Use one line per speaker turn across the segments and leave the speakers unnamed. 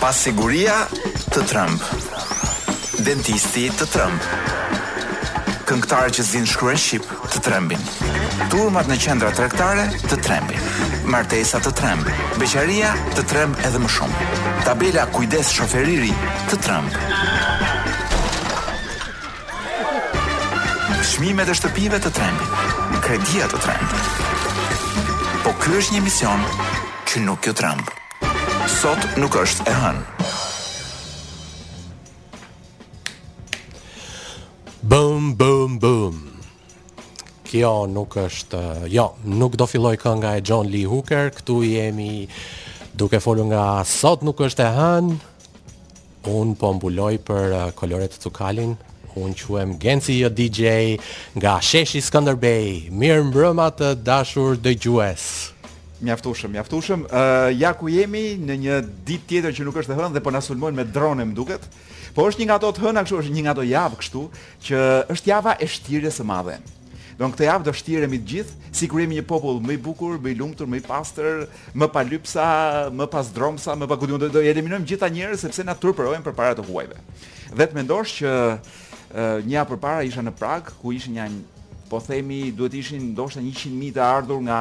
Pasiguria të trëmb. Dentisti të trëmb. Këngëtarë që s'dinë të shkruajnë shqip të trembin. Turmat në qendra tregtare të trembin. Martesa të tremb. Beqaria të tremb edhe më shumë. Tabela kujdes shofer i ri të tremb. Çmimet e shtëpive të trembin, kredia të tremb. Po ky është një emision që nuk ju tremb. Sot nuk është e hënë.
Bum bum bum. Kjo nuk është, jo, nuk do filloj kënga e John Lee Hooker, këtu jemi duke folur nga sot nuk është e hënë. Unë po mbuloj për Koloreto Cukalin, unë quhem Genci jo DJ nga Sheshi Skënderbej. Mirëmbrëma të dashur dëgjues.
Mjaftueshëm, mjaftueshëm. Ë uh, ja ku jemi në një ditë tjetër që nuk është e hënë dhe po na sulmojnë me drone, më duket. Po është një nga ato të hëna kështu, është një nga ato javë kështu që është java e shtirjes së madhe. Domethënë këtë javë do shtiremi të gjithë, sikur jemi një popull më i bukur, më i lumtur, më i pastër, më pa lypsa, më pa zdromsa, më pa ku diun do do i eliminojmë gjithë ata njerëz sepse na turpërojnë përpara të huajve. Dhe të mendosh që një javë përpara isha në Prag, ku ishin një po themi duhet të ishin ndoshta 100 mijë të ardhur nga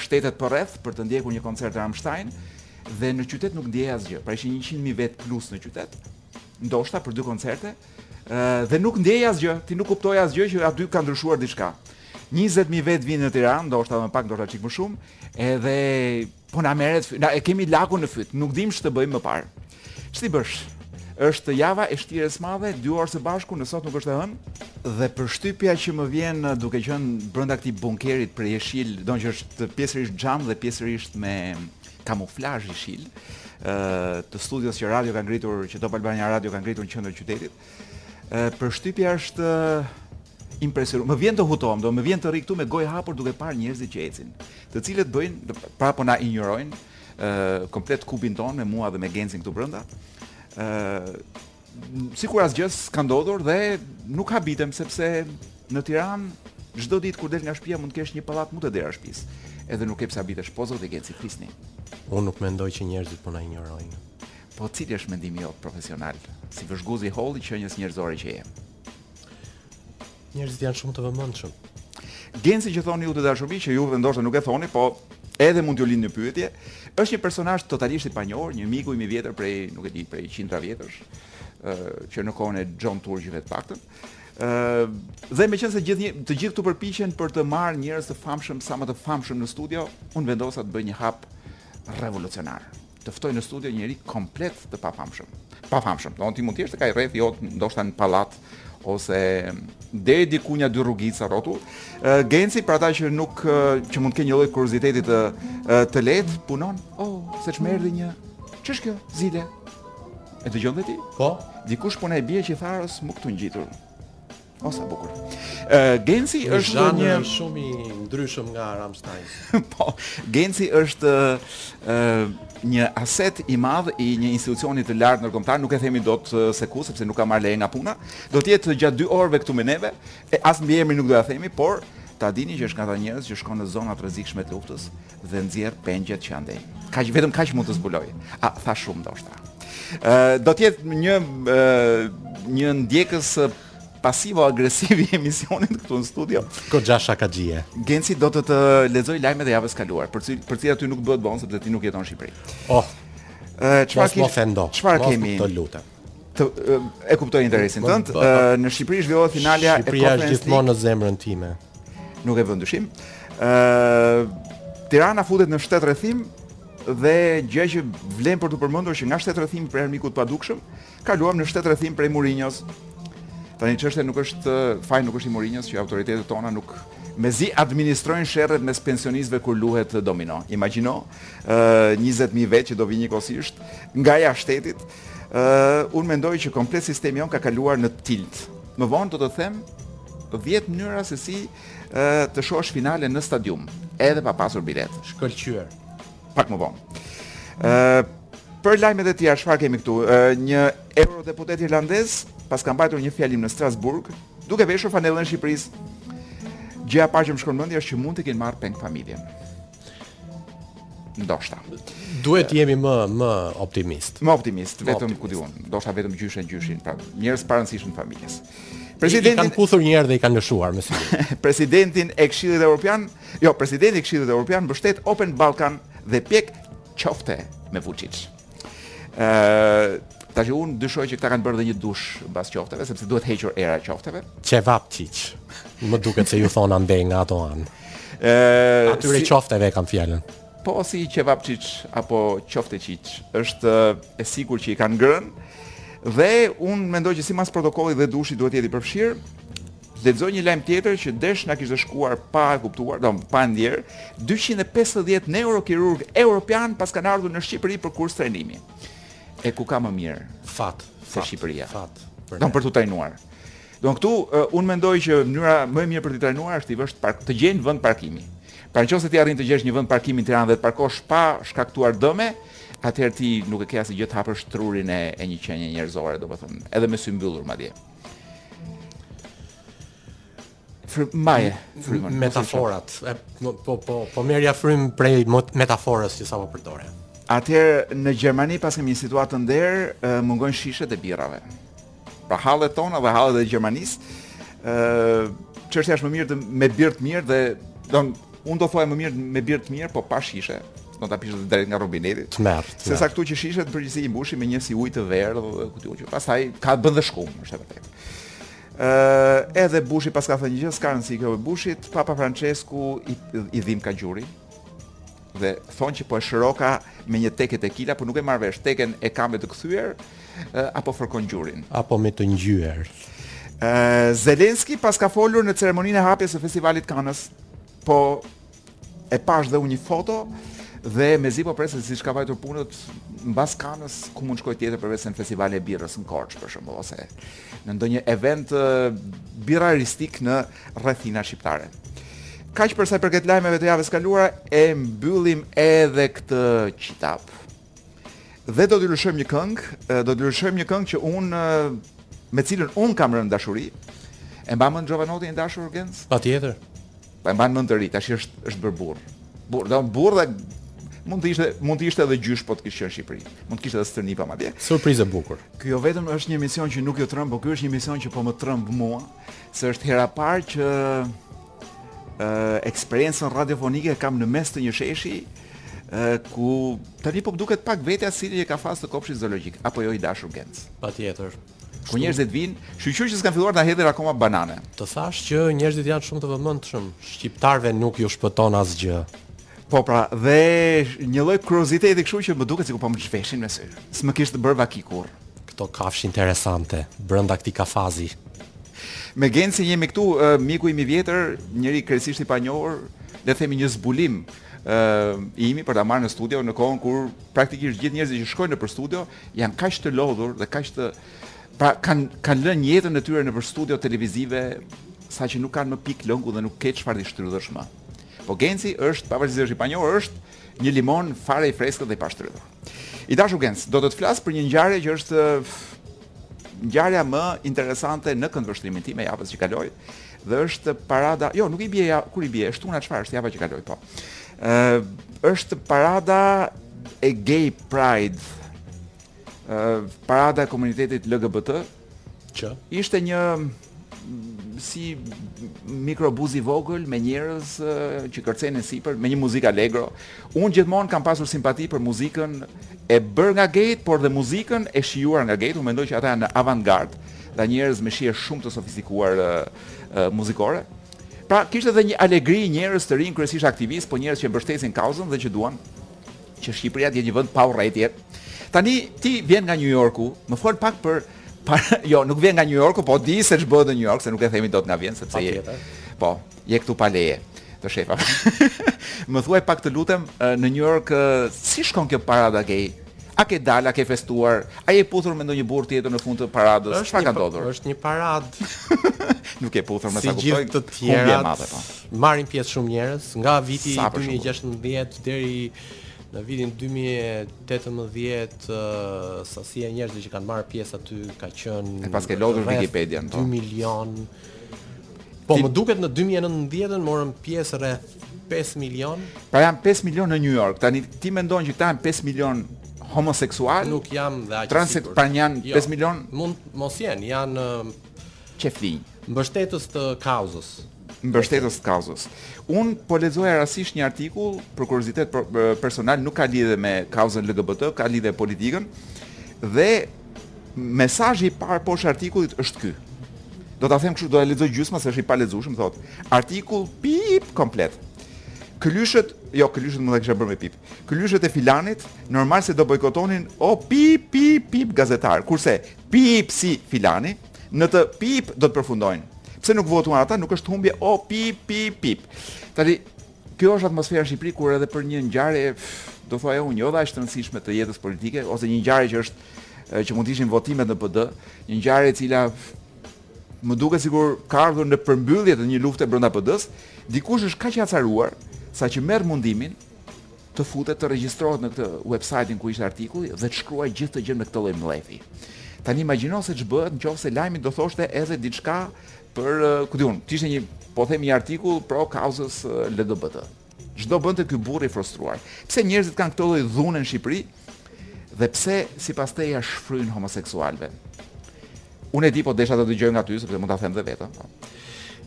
shtetet përreth për të ndjekur një koncert të Rammstein dhe në qytet nuk ndihej asgjë. Pra ishin 100 mijë vet plus në qytet. Ndoshta për dy koncerte, Dhe nuk ndihej asgjë, ti nuk kuptoje asgjë që aty ka ndryshuar diçka. 20000 vet vijnë në Tiranë, ndoshta më pak, ndoshta çik më shumë, edhe po na merret, na e kemi lakun në fyt, nuk dimë ç'të bëjmë më parë. Ç'ti bësh? Është java e shtirjes së madhe, dy orë së bashku, në sot nuk është e hënë, dhe përshtypja që më vjen duke qenë brenda këtij bunkerit jeshil, domethënë që është pjesërisht xham dhe pjesërisht me kamuflazh jeshil të studios që radio ka ngritur që Top Albania Radio ka ngritur në qendër të qytetit. Ë përshtypja është impresionuar. Më vjen të hutohem, do më vjen të rri këtu me gojë hapur duke parë njerëzit që ecin, të cilët bëjnë pra po na injorojnë ë komplet kubin tonë me mua dhe me Gencin këtu brenda. Ë sikur asgjë s'ka ndodhur dhe nuk habitem sepse në Tiranë çdo ditë kur del nga shtëpia mund të kesh një pallat mu te dera shpisë. Edhe nuk ke pse habitesh po zoti Genci flisni.
Unë nuk mendoj që njerëzit po na injorojnë.
Po cili është mendimi jot profesional si vëzhgues i hollë i qenies njerëzore që je?
Njerëzit janë shumë të vëmendshëm.
Genci që thoni ju të dashur miq, që juve ndoshta nuk e thoni, po edhe mund t'ju lind një pyetje, është një personazh totalisht i panjohur, një miku im i vjetër prej, nuk e di, prej qindra vjetësh, ë që në kohën e xhonturqve të paktën. ë dhe meqenëse gjithnjë të gjithë këtu përpiqen për të marrë njerëz të famshëm sa më të famshëm në studio, unë vendosa të bëj një hap revolucionar. Të ftoj në studio njeri komplet të pafamshëm. Pafamshëm, do ti mund të jesh te ai rrethi jot, ndoshta në pallat ose deri diku nja dy rrugica rrotull. Genci për ata që nuk që mund të kenë një lloj kurioziteti të të lehtë, punon. Oh, seç më erdhi një. Ç'është kjo? Zile. E dëgjon dhe ti?
Po.
Dikush po na e bie kitarës mu këtu ngjitur. O sa bukur. Uh, Genci është
zhanër shumë i ndryshëm nga Rammstein.
po, Genci është uh, një aset i madh i një institucioni të lartë ndërkombëtar, nuk e themi dot se ku sepse nuk ka marrë leje nga puna. Do të jetë gjatë 2 orëve këtu me neve, e as mbiemrin nuk do ja themi, por ta dini që është nga ata njerëz që shkon në zona të rrezikshme të luftës Dhe nxjerr pengjet që andej. Kaq vetëm kaq mund të zbuloj. A thashë shumë ndoshta. Ë do të jetë një e, një ndjekës pasivo agresiv i emisionit këtu në studio.
Goxha shakaxhi e.
Genci do të të lexoj lajmet e javës së kaluar, për cilë, për të cilat ty nuk të bëhet vonë sepse ti nuk jeton në Shqipëri.
Oh.
Çfarë
kemi?
Çfarë kemi?
Të lutem.
Të, e kuptoj interesin
po,
tënd.
Po,
po. Në Shqipëri zhvillohet finalja e Conference League.
Shqipëria është gjithmonë në zemrën time.
Nuk e vë në dyshim. Ë Tirana futet në shtetrrethim dhe gjë që vlen për të përmendur që nga shtetrrethim prej armikut të padukshëm, kaluam në shtetrrethim prej Mourinhos. Tani çështja nuk është faji nuk është i Mourinhos që autoritetet tona nuk mezi administrojnë sherret mes pensionistëve kur luhet domino. Imagjino, ë uh, 20000 vetë që do vijnë njëkohësisht nga jashtë shtetit, Unë mendoj që komplet sistemi jonë ka kaluar në tilt. Më vonë do të them 10 mënyra se si të shohësh finalen në stadium, edhe pa pasur biletë.
Shkëlqyer.
Pak më vonë. Ëh, për lajmet e tjera çfarë kemi këtu? Një eurodeputet irlandez paska mbajtur një fjalim në Strasburg, duke veshur fanellën e Shqipërisë. Gjëja e parë që më shkon mendja është që mund të kenë marrë peng familjen. Ndoshta.
Duhet të jemi më më optimistë.
Më optimistë, vetëm ku diun. Ndoshta vetëm gjyshen gjyshin, pra njerëz të parëndësishëm të familjes.
Presidenti, i kanë puthur një herë dhe i kanë lëshuar me siguri.
Presidentin e Këshillit Evropian, jo, presidenti i Këshillit Evropian mbështet Open Balkan dhe pjek qofte me Vuçiç. Tashi unë dyshoj që këta kanë bërë dhe një dush mbas qofteve sepse duhet hequr era e qofteve.
Qevapçiç. Më duket se u thonë andej nga ato anë.
Ë
atyre
si...
qofteve kam fjalën.
Po si qevapçiç apo qofteçiç, është e sigurt që i kanë ngrënë. Dhe unë mendoj që sipas protokollit dhe dushi duhet të jetë i përfshirë. Lexoj një lajm tjetër që desh na kishte shkuar pa e kuptuar, do pa e ndjerë, 250 neurokirurgë europianë paskan ardhur në Shqipëri për kurs trajnimi. E ku ka më mirë?
Fat,
se Shqipëria.
Fat. Për
do për të trajnuar. Do këtu uh, unë mendoj që mënyra më e mirë për të trajnuar është të gjesh park, të gjejnë vend parkimi. Pra nëse ti arrin të gjesh një vend parkimi në Tiranë dhe të parkosh pa shkaktuar dëme, atëherë ti nuk e ke asgjë të hapësh trurin e, e një qenie njerëzore, domethënë, edhe me sy mbyllur madje. Mbaje frymën.
Metaforat. Po po po, po merrja frym prej metaforës që sapo përdore.
Atëherë në Gjermani paskemi një situatë të nderë, mungojnë shishet e birrave. Pra hallet tona dhe hallet e Gjermanisë, ë çështja është më mirë të me birrë të mirë dhe don unë do thoja më mirë me birrë të mirë, po pa shishe. S'do ta pishë drejt nga robineti.
Tmerr.
Se sa këtu që shishet në përgjithësi i mbushin me një si ujë i verdhë, ku di un që pastaj ta bën dhe shkum, është e vërtetë. Ë edhe Bushi paska thënë gjë, s'ka rëndësi kjo e Bushit, Papa Francesku i, i dhimka gjuri. Dhe thonë që po e shëroka me një teke tekila, por nuk e marr vesh, teken e ka me të kthyer apo fërkon gjurin,
apo me të ngjyer.
Ë Zelenski paska folur në ceremoninë e hapjes së festivalit Kanës, po E pash dhe unë një foto dhe mezi po pres se siç ka vajtur punët mbas Kanës ku mund shkoj tjetër përveç se në festivalin e birrës në Korçë për shembull ose në ndonjë event birraristik në rrethina shqiptare. Kaq për sa i përket lajmeve të javës së kaluar e mbyllim edhe këtë qitap. Dhe do t'ju lëshojmë një këngë, do t'ju lëshojmë një këngë që un me cilën un kam rënë dashuri. E mban mend Jovanotin e dashur Gens?
Patjetër.
Pa po e mban mend të ri, tash është është bërë burr. Burr, do burr dhe mund të ishte mund të ishte edhe gjysh po të kish qenë në Shqipëri. Mund të kishte edhe stërnipa madje.
Surprizë e bukur.
Ky jo vetëm është një emision që nuk ju tremb, por ky është një emision që po më tremb mua. Se është hera parë që eksperiencën radiofonike kam në mes të një sheshi ku tani po më duket pak vetja si në kafaz të kopshit zoologjik apo jo i dashur Genc.
Patjetër.
Ku njerëzit vijnë, shyqyr që s'kan filluar ta hedhin akoma banane.
Të thash që njerëzit janë shumë të vëmendshëm, shqiptarëve nuk ju shpëton asgjë.
Po pra, dhe një lloj kurioziteti kështu që më duket sikur po më zhveshin me sy. S'më kishte bërë vaki kurrë.
Këto kafshë interesante brenda këtij kafazi.
Me Gensin jemi këtu, uh, miku im i vjetër, njeri krejtësisht i panjohur, le të themi një zbulim ë uh, imi për ta marrë në studio në kohën kur praktikisht gjithë njerëzit që shkojnë nëpër studio janë kaq të lodhur dhe kaq të pra kanë kanë lënë jetën e tyre nëpër studio televizive saqë nuk kanë më pikë lëngu dhe nuk ke çfarë të shtrydhësh më. Po Genci është, pavarësisht se është i panjohur, është një limon fare i freskët dhe i pashtrydhur. I dashur Genc, do të të flas për një ngjarje që është ngjarja më interesante në këndvështrimin tim e javës që kaloi dhe është parada, jo, nuk i bie ja, kur i bie, është una çfarë, është java që kaloi, po. Ë, është parada e Gay Pride, ë parada e komunitetit LGBT,
Që?
Ishte një si mikrobuz i vogël me njerëz që kërcenin sipër me një muzikë allegro. Unë gjithmonë kam pasur simpati për muzikën e bërë nga gejt, por dhe muzikën e shijuar nga gejt. Unë mendoj që ata janë në avantgardë, dhe njerëz me shije shumë të sofistikuar uh, uh, muzikore. Pra kishte edhe një alegri njerëz të rinj, kryesisht aktivistë, po njerëz që mbështesin kauzën dhe që duan Që Shqipëria të jetë një vend pa urrejtje. Tani ti vjen nga New Yorku, më fol pak për pa, jo, nuk vjen nga New Yorku, po di se ç'bëhet në New York, se nuk e themi dot nga vjen sepse je. Po, je këtu pa leje të shefa. më thuaj pak të lutem në New York si shkon kjo parada gay? A ke dalë, a ke festuar? A je puthur me ndonjë burrë tjetër në fund të paradës? Çfarë ka ndodhur?
Është një paradë.
Nuk je puthur me sa kuptoj.
Si gjithë të tjerat.
Po.
Marrin pjesë shumë njerëz nga viti 2016 deri në vitin 2018 uh, sasia e njerëzve që kanë marrë pjesë aty ka qenë
e paske lodhur Wikipedia-n
2 po. milion Po më duket në 2019-ën morën pjesë rreth 5 milion.
Pra janë 5 milion në New York. Tani ti mendon që këta janë 5 milion homoseksualë?
Nuk jam dhe aq i sigurt.
Transit pra janë 5 jo, milion?
Mund mos jenë, janë
qejflinj.
Mbështetës të kauzës.
Mbështetës të kauzës. Unë po lexoja rastësisht një artikull për kuriozitet personal, nuk ka lidhje me kauzën LGBT, ka lidhje me politikën dhe mesazhi i parë poshtë artikullit është ky. Do ta them kështu, do ta lexoj gjysma se është i palexueshëm, thotë. Artikull pip komplet. Këlyshët, jo, këlyshët mund ta kisha bërë me pip. Këlyshët e filanit, normal se do bojkotonin o pip pip pip gazetar. Kurse pip si filani, Në të pip do të përfundojnë. Pse nuk votuan ata, nuk është humbje o pip pip pip. Tani kjo është atmosfera në Shqipëri kur edhe për një ngjarje do thoja unë jo dhe aq të rëndësishme të jetës politike ose një ngjarje që është që mund të ishin votimet në PD, një ngjarje e cila më duket sikur ka ardhur në përmbyllje të një lufte brenda PD-s, dikush është kaq i acaruar sa që merr mundimin të futet të regjistrohet në këtë websajtin ku ishte artikulli dhe të shkruajë gjithë këtë gjë me këtë lloj mllefi. Tani imagjino se ç'bëhet në qoftë se lajmi do thoshte edhe diçka për, ku di unë, të ishte një, po them një artikull pro kauzës LGBT. Ç'do bënte ky burrë i frustruar? Pse njerëzit kanë këtë lloj dhune në Shqipëri? Dhe pse sipas teje ia shfryjnë homoseksualëve? Unë e di po desha të dëgjoj nga ty sepse mund ta them dhe vetëm. Po.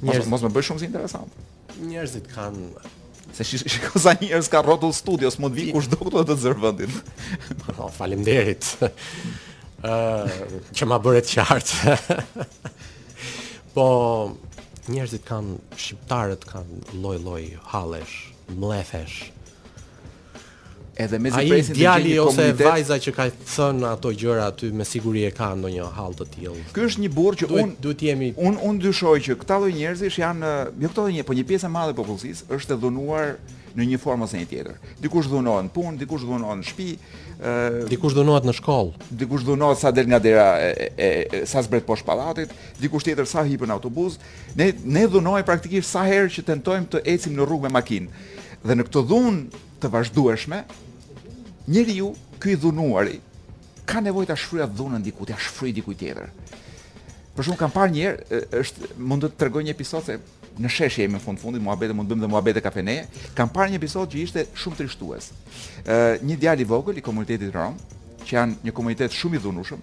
Mos mos më bësh shumë si interesant.
Njerëzit kanë
Se shi shi sa njerëz ka rrotull studio, s'mund vi kush do këtu të zër vendin.
Po, faleminderit. Ë, që ma bëre të qartë. po, njerëzit kanë shqiptarët kanë lloj-lloj hallesh, mllefesh.
Edhe mezi presin të
gjejnë
djali një
ose
komunitet.
vajza që ka thënë ato gjëra aty me siguri e ka ndonjë hall të tillë.
Ky është një burrë që unë
duhet të jemi
unë unë dyshoj që këta lloj njerëzish janë, jo këta lloj njerëz, po një pjesë e madhe e popullsisë është e dhunuar në një formë ose një tjetër. Dikush dhunohet në punë, dikush dhunohet në shtëpi, ë
dikush dhunohet në shkollë.
dikush dhunohet sa del nga dera e, e, e sa zbret poshtë pallatit, dikush tjetër sa hipën autobuz, Ne ne dhunohemi praktikisht sa herë që tentojmë të ecim në rrugë me makinë. Dhe në këtë dhunë të vazhdueshme, njeriu ky i dhunuari ka nevojë ta shfryjë dhunën diku, ta shfryjë diku tjetër. Për shembull kam parë një herë, është mund të tregoj një episod se në shesh jemi në fund fundit, muhabete mund të bëjmë dhe muhabete kafene. Kam parë një episod që ishte shumë trishtues. Ë një djalë i vogël i komunitetit rom, që janë një komunitet shumë i dhunueshëm,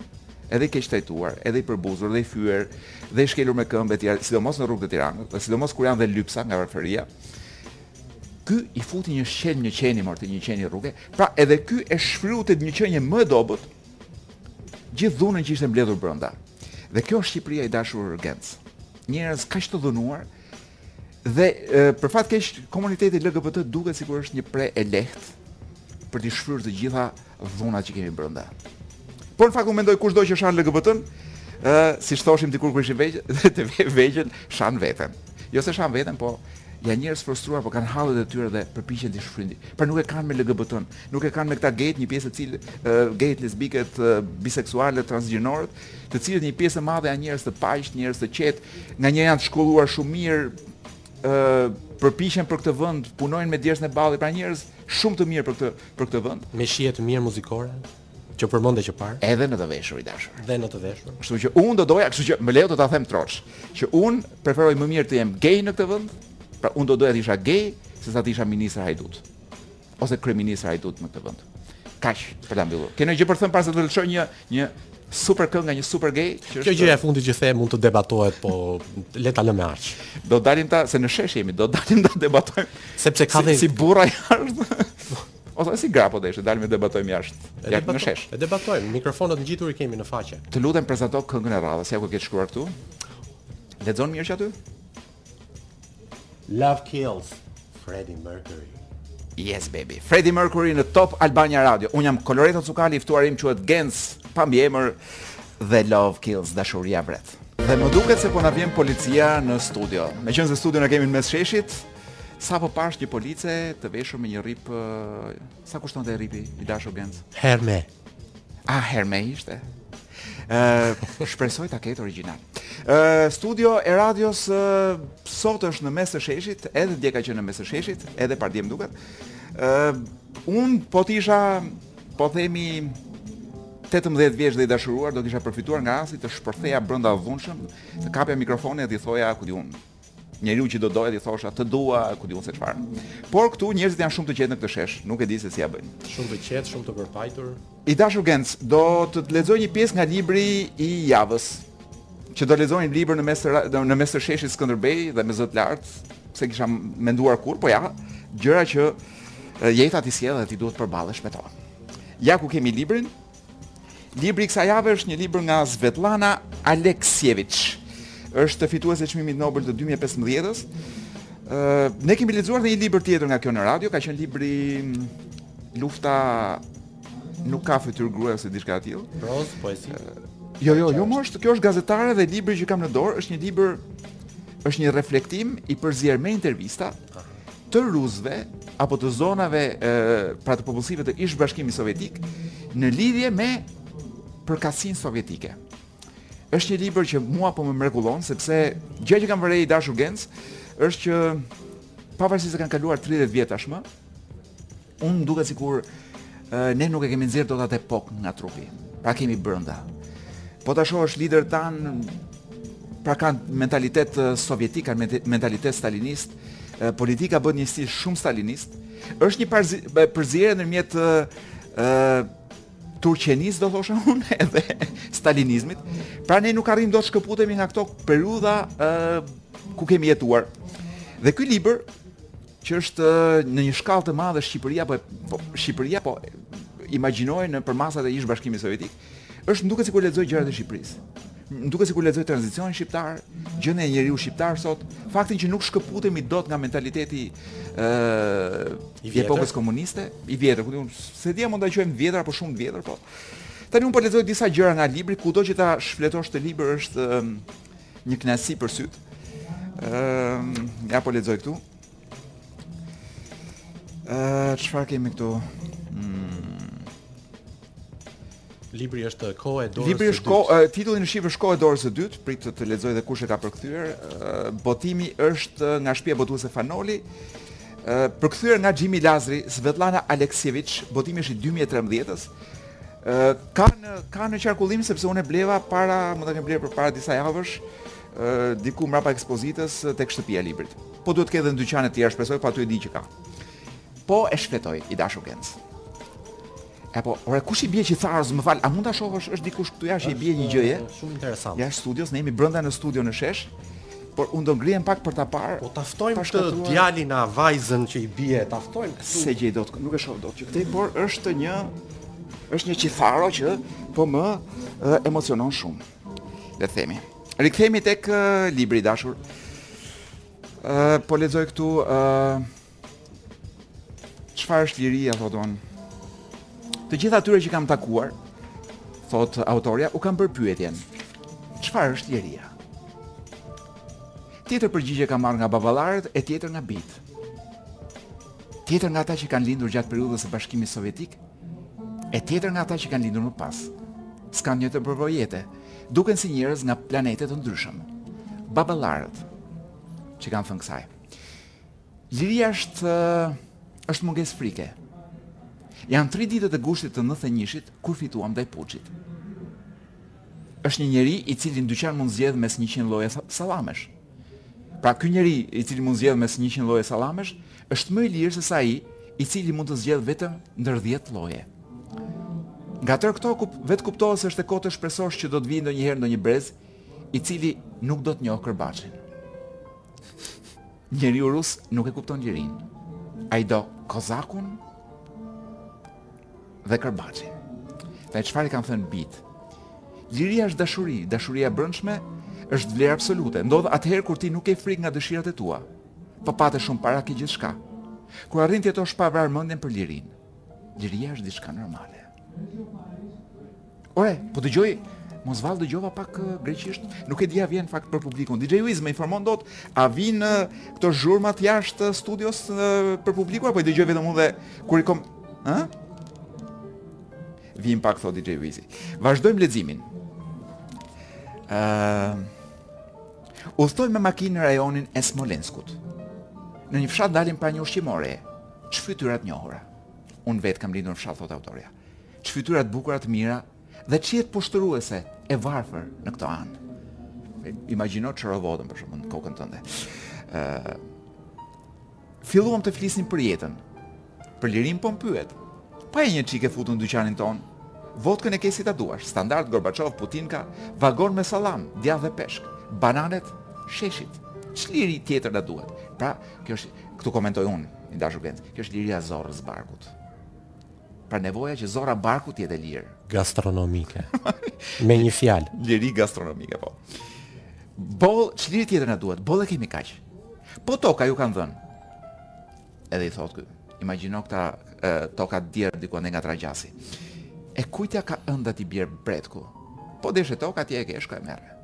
edhe i keqtrajtuar, edhe i përbuzur, edhe i fyer, dhe i shkelur me këmbë etj sidomos në rrugët e Tiranës dhe sidomos kur janë dhe lypsa nga varfëria ky i futi një shqelm një qeni mor të një qeni rruge pra edhe ky e shfryu te një qenie më e dobët gjithë dhunën që ishte mbledhur brenda dhe kjo është Shqipëria i dashur Genc njerëz kaq të dhunuar Dhe për fat keq komuniteti LGBT duket sikur është një pre e lehtë për të shfryrë të gjitha dhunat që kemi brenda. Por në fakt unë mendoj kushdo që shan LGBT-n, ë si thoshim dikur kur ishim të vegjël, të vegjël shan veten. Jo se shan veten, po janë njerëz frustruar, po kanë hallet e tyre dhe përpiqen të shfryjnë. Pra nuk e kanë me LGBT-n, nuk e kanë me këta gejt, një pjesë e cilë uh, gejt, lesbikët, uh, biseksualët, transgjinorët, të cilët një pjesë e madhe janë njerëz të paqtë, njerëz të qetë, nga një janë të shkolluar shumë mirë, ë përpiqen për këtë vend, punojnë me djersën e ballit, pra njerëz shumë të mirë për këtë për këtë vend.
Me shije të mirë muzikore që përmende qëparë.
Edhe në të veshur i dashur.
Dhe në të veshur.
Kështu që unë do doja, kështu që më lejo të ta them troç, që unë preferoj më mirë të jem gay në këtë vend, pra unë do doja të isha gay sesa të isha ministër hajdut. ose kryeministër hajdut në këtë vend. Kaq, për ta mbyllur. Ke ndonjë gjë për të thënë para se të lëshoj një një super këngë nga një super gay që është
Kjo gjëja e fundit që the mund të debatohet, po le ta lëmë aq.
Do dalim ta se në shesh jemi, do dalim ta debatojmë
sepse ka
si, si burra jashtë. Ose si gra po deshe, dalim të debatojmë jashtë. Ja në shesh.
E debatojmë, mikrofonat ngjitur i kemi në faqe.
Të lutem prezanto këngën e radhës, ja ku e ke shkruar këtu. Lexon mirë që aty?
Love Kills, Freddie Mercury.
Yes baby. Freddie Mercury në Top Albania Radio. Unë jam Koloreto Cukali, i ftuari im quhet Genc, pa mbiemër dhe Love Kills, dashuria vret. Dhe më duket se po na vjen policia në studio. Meqenëse studion e kemi në mes sheshit, sapo pashë një police të veshur me një rrip, sa kushtonte rripi i dashur Genc?
Herme.
A ah, Herme ishte. Ë, uh, shpresoj ta ketë origjinal. Ë, uh, studio e radios uh, sot është në mes të sheshit, edhe dje ka qenë në mes të sheshit, edhe pardje m'duket. Ë, uh, unë po të isha po themi 18 vjeç dhe i dashuruar do kisha përfituar nga rasti të shpërtheja brenda dhunshëm, të kapja mikrofonin dhe i thoja ku di unë, Njeriu që do doja t'i thosha të dua, ku di unë se çfarë. Por këtu njerëzit janë shumë të qetë në këtë shesh, nuk e di se si ia bëjnë.
Shumë të qetë, shumë të përmbajtur.
I dashur Genc, do të të lexoj një pjesë nga libri i javës. Që do lexoj një libër në mes të në mes të sheshit Skënderbej dhe me zë të lartë, s'e kisha menduar kurrë, po ja, gjëra që jeta t'i sjell dhe ti duhet të përballesh me to. Ja ku kemi librin, Libri i kësaj jave është një libër nga Svetlana Aleksjeviç. Është fituese e çmimit Nobel të 2015-s. Ë, ne kemi lexuar dhe një libër tjetër nga kjo në radio, ka qenë libri mm, Lufta nuk ka fytyrë gruaja ose diçka e tillë.
Prozë, poezi.
Jo, jo, jo, mos, kjo është gazetare dhe libri që kam në dorë është një libër është një reflektim i përzier me intervista të rusëve apo të zonave e, pra të popullsive të ish-Bashkimit Sovjetik në lidhje me përkatësinë sovjetike. Është një libër që mua po më mrekullon sepse gjë që kam vënë re i dashur Genc është që pavarësisht se kanë kaluar 30 vjet tashmë, Unë m'duket sikur ne nuk e kemi nxjerrë dot atë epokë nga trupi. Pra e kemi brenda. Po t'i shohësh liderët tanë pra kanë mentalitet sovjetik, kanë mentalitet stalinist, politika bëhet në një stil shumë stalinist. Është një përzierje ndërmjet ë turqenisë do thosha unë edhe stalinizmit. Pra ne nuk arrijmë dot shkëputemi nga këto periudha ë ku kemi jetuar. Dhe ky libër që është në një shkallë të madhe Shqipëria po, po Shqipëria po imagjinoje në përmasat e ish-Bashkimit Sovjetik, është, m'duket sikur lexoj gjërat e Shqipërisë. Më duket sikur lexoj tranzicionin shqiptar, gjendjen e njeriut shqiptar sot, faktin që nuk shkëputemi dot nga mentaliteti ë
i
epokës komuniste, i vjetër, ku di unë, s'e di a mund ta quajmë vjetër apo shumë vjetër, po. Tani unë po lexoj disa gjëra nga libri, kudo që ta shfletosh këtë libër është Një kënaqësi për sytë. Ëm, uh, ja po lexoj këtu. Ë, uh, çfarë kemi këtu? Hmm.
Libri është Koha e dorës së dytë.
Libri është Koha, uh, titulli në shqip është Koha e dorës së dytë, prit të të lexoj dhe kush e ka përkthyer. Uh, botimi është nga shtëpia botuese Fan Noli. Uh, përkthyer nga Xhimi Lazri, Svetlana Aleksieviç, botimi është i 2013-s. ka në ka në qarkullim sepse unë e bleva para, më ta kem blerë përpara disa javësh, ë diku mbrapa ekspozitës tek shtëpia e librit. Po duhet të ketë edhe në dyqane të tjera, shpresoj, po aty e di që ka. Po e shfletoj i dashur Genc. Apo, ore kush i bie që tharës, më fal, a mund ta shohësh është dikush këtu jashtë i bie një gjëje?
Shumë interesant.
Jashtë studios, ne jemi brenda në studio në shesh. Por unë do ngrihem pak për ta parë.
Po ta ftojmë këtë
shkatruar...
djalin a vajzën që i bie, ta ftojmë këtu.
S'e gjej dot, nuk e shoh dot që këtej, por është një është një kitharo që po më e, emocionon shumë. Le të themi. Rikthehemi tek libri i dashur. Ë po lexoj këtu ë Çfarë është liria, thotë. Të gjithë atyre që kam takuar, thotë autorja, u kam bërë pyetjen. Çfarë është liria? Tjetër përgjigje kam marrë nga baballarët e tjetër nga bijtë. Tjetër nga ata që kanë lindur gjatë periudhës së Bashkimit Sovjetik, e tjetër nga ata që kanë lindur më pas. S'kanë njëjtën përvojë jete, duken si njerëz nga planete të ndryshëm. Baballarët ç'i kanë thënë kësaj. Liria është është mungesë frike. Janë tri ditët e gushtit të nëntëdhjetë e njëshit kur fituam ndaj puçit. Është një njeri i cili në dyqan mund të zgjedhë mes 100 lloje sallamesh. Pra ky njeri i cili mund të zgjedhë mes 100 lloje sallamesh është më i lirë sesa ai i cili mund të zgjedhë vetëm ndër 10 lloje. Nga tërë këto kup, vetëkuptohet se është e kotë të shpresosh që do të vijë ndonjëherë ndonjë brez i cili nuk do të njohë kërbaçin. Njeriu rus nuk e kupton lirinë. Ai do kozakun dhe kërbaçin. Dhe ja çfarë i kanë thënë bijtë. Liria është dashuri, dashuria e brendshme është vlerë absolute. Ndodh atëherë kur ti nuk ke frikë nga dëshirat e tua. Po pate shumë para ke gjithçka. Kur arrin të jetosh pa vrarë mendjen për lirinë. Liria është diçka normale. Ore, po dëgjoj, mos vallë dëgjova pak uh, greqisht, nuk e di a vjen fakt për publikun. DJ Wiz, më informon dot, a vinë uh, këto zhurmat jashtë uh, studios uh, për publikun, apo i dëgjoj vetëm unë dhe kur i kom... Ha? Vijnë pak, thotë DJ Wiz. Vazhdojmë leximin. Uh, Udhëtoj me makinë në rajonin e Smolenskut. Në një fshat ndalim para një ushqimoreje, ç'fytyra të njohura. Unë vetë kam lindur në fshat, thotë autorja. Ç'fytyra të bukura të mira dhe ç'jetë poshtëruese e varfër në këto anë. Imagjino ç'rrovjen për shkakun në kokën tënde. Ë uh, Filluam të flisnim për jetën. Për lirinë po më pyet. Pa hë një çikë futu në dyqanin tonë. Votkën e ke si ta duash, standard Gorbaçov, Putinka, vagon me sallam, djathë dhe peshk, bananet sheshit. Ç'liri tjetër na duhet? Pra, kjo është këtu komentoj unë, i dashur Genc. Kjo është liria e zorrës së barkut. Pra nevoja që zorra e barkut të jetë e lirë.
Gastronomike. Me një fjalë.
Liri gastronomike, po. Boll, ç'liri tjetër na duhet. Boll e kemi kaq. Po toka ju kanë dhënë. Edhe i thotë ky. Imagjino këta e, toka djerë diku andej nga Tragjasi. E kujt ia ka ënda t'i bjerë bretku. Po deshe tokë aty e ke, shko e merre.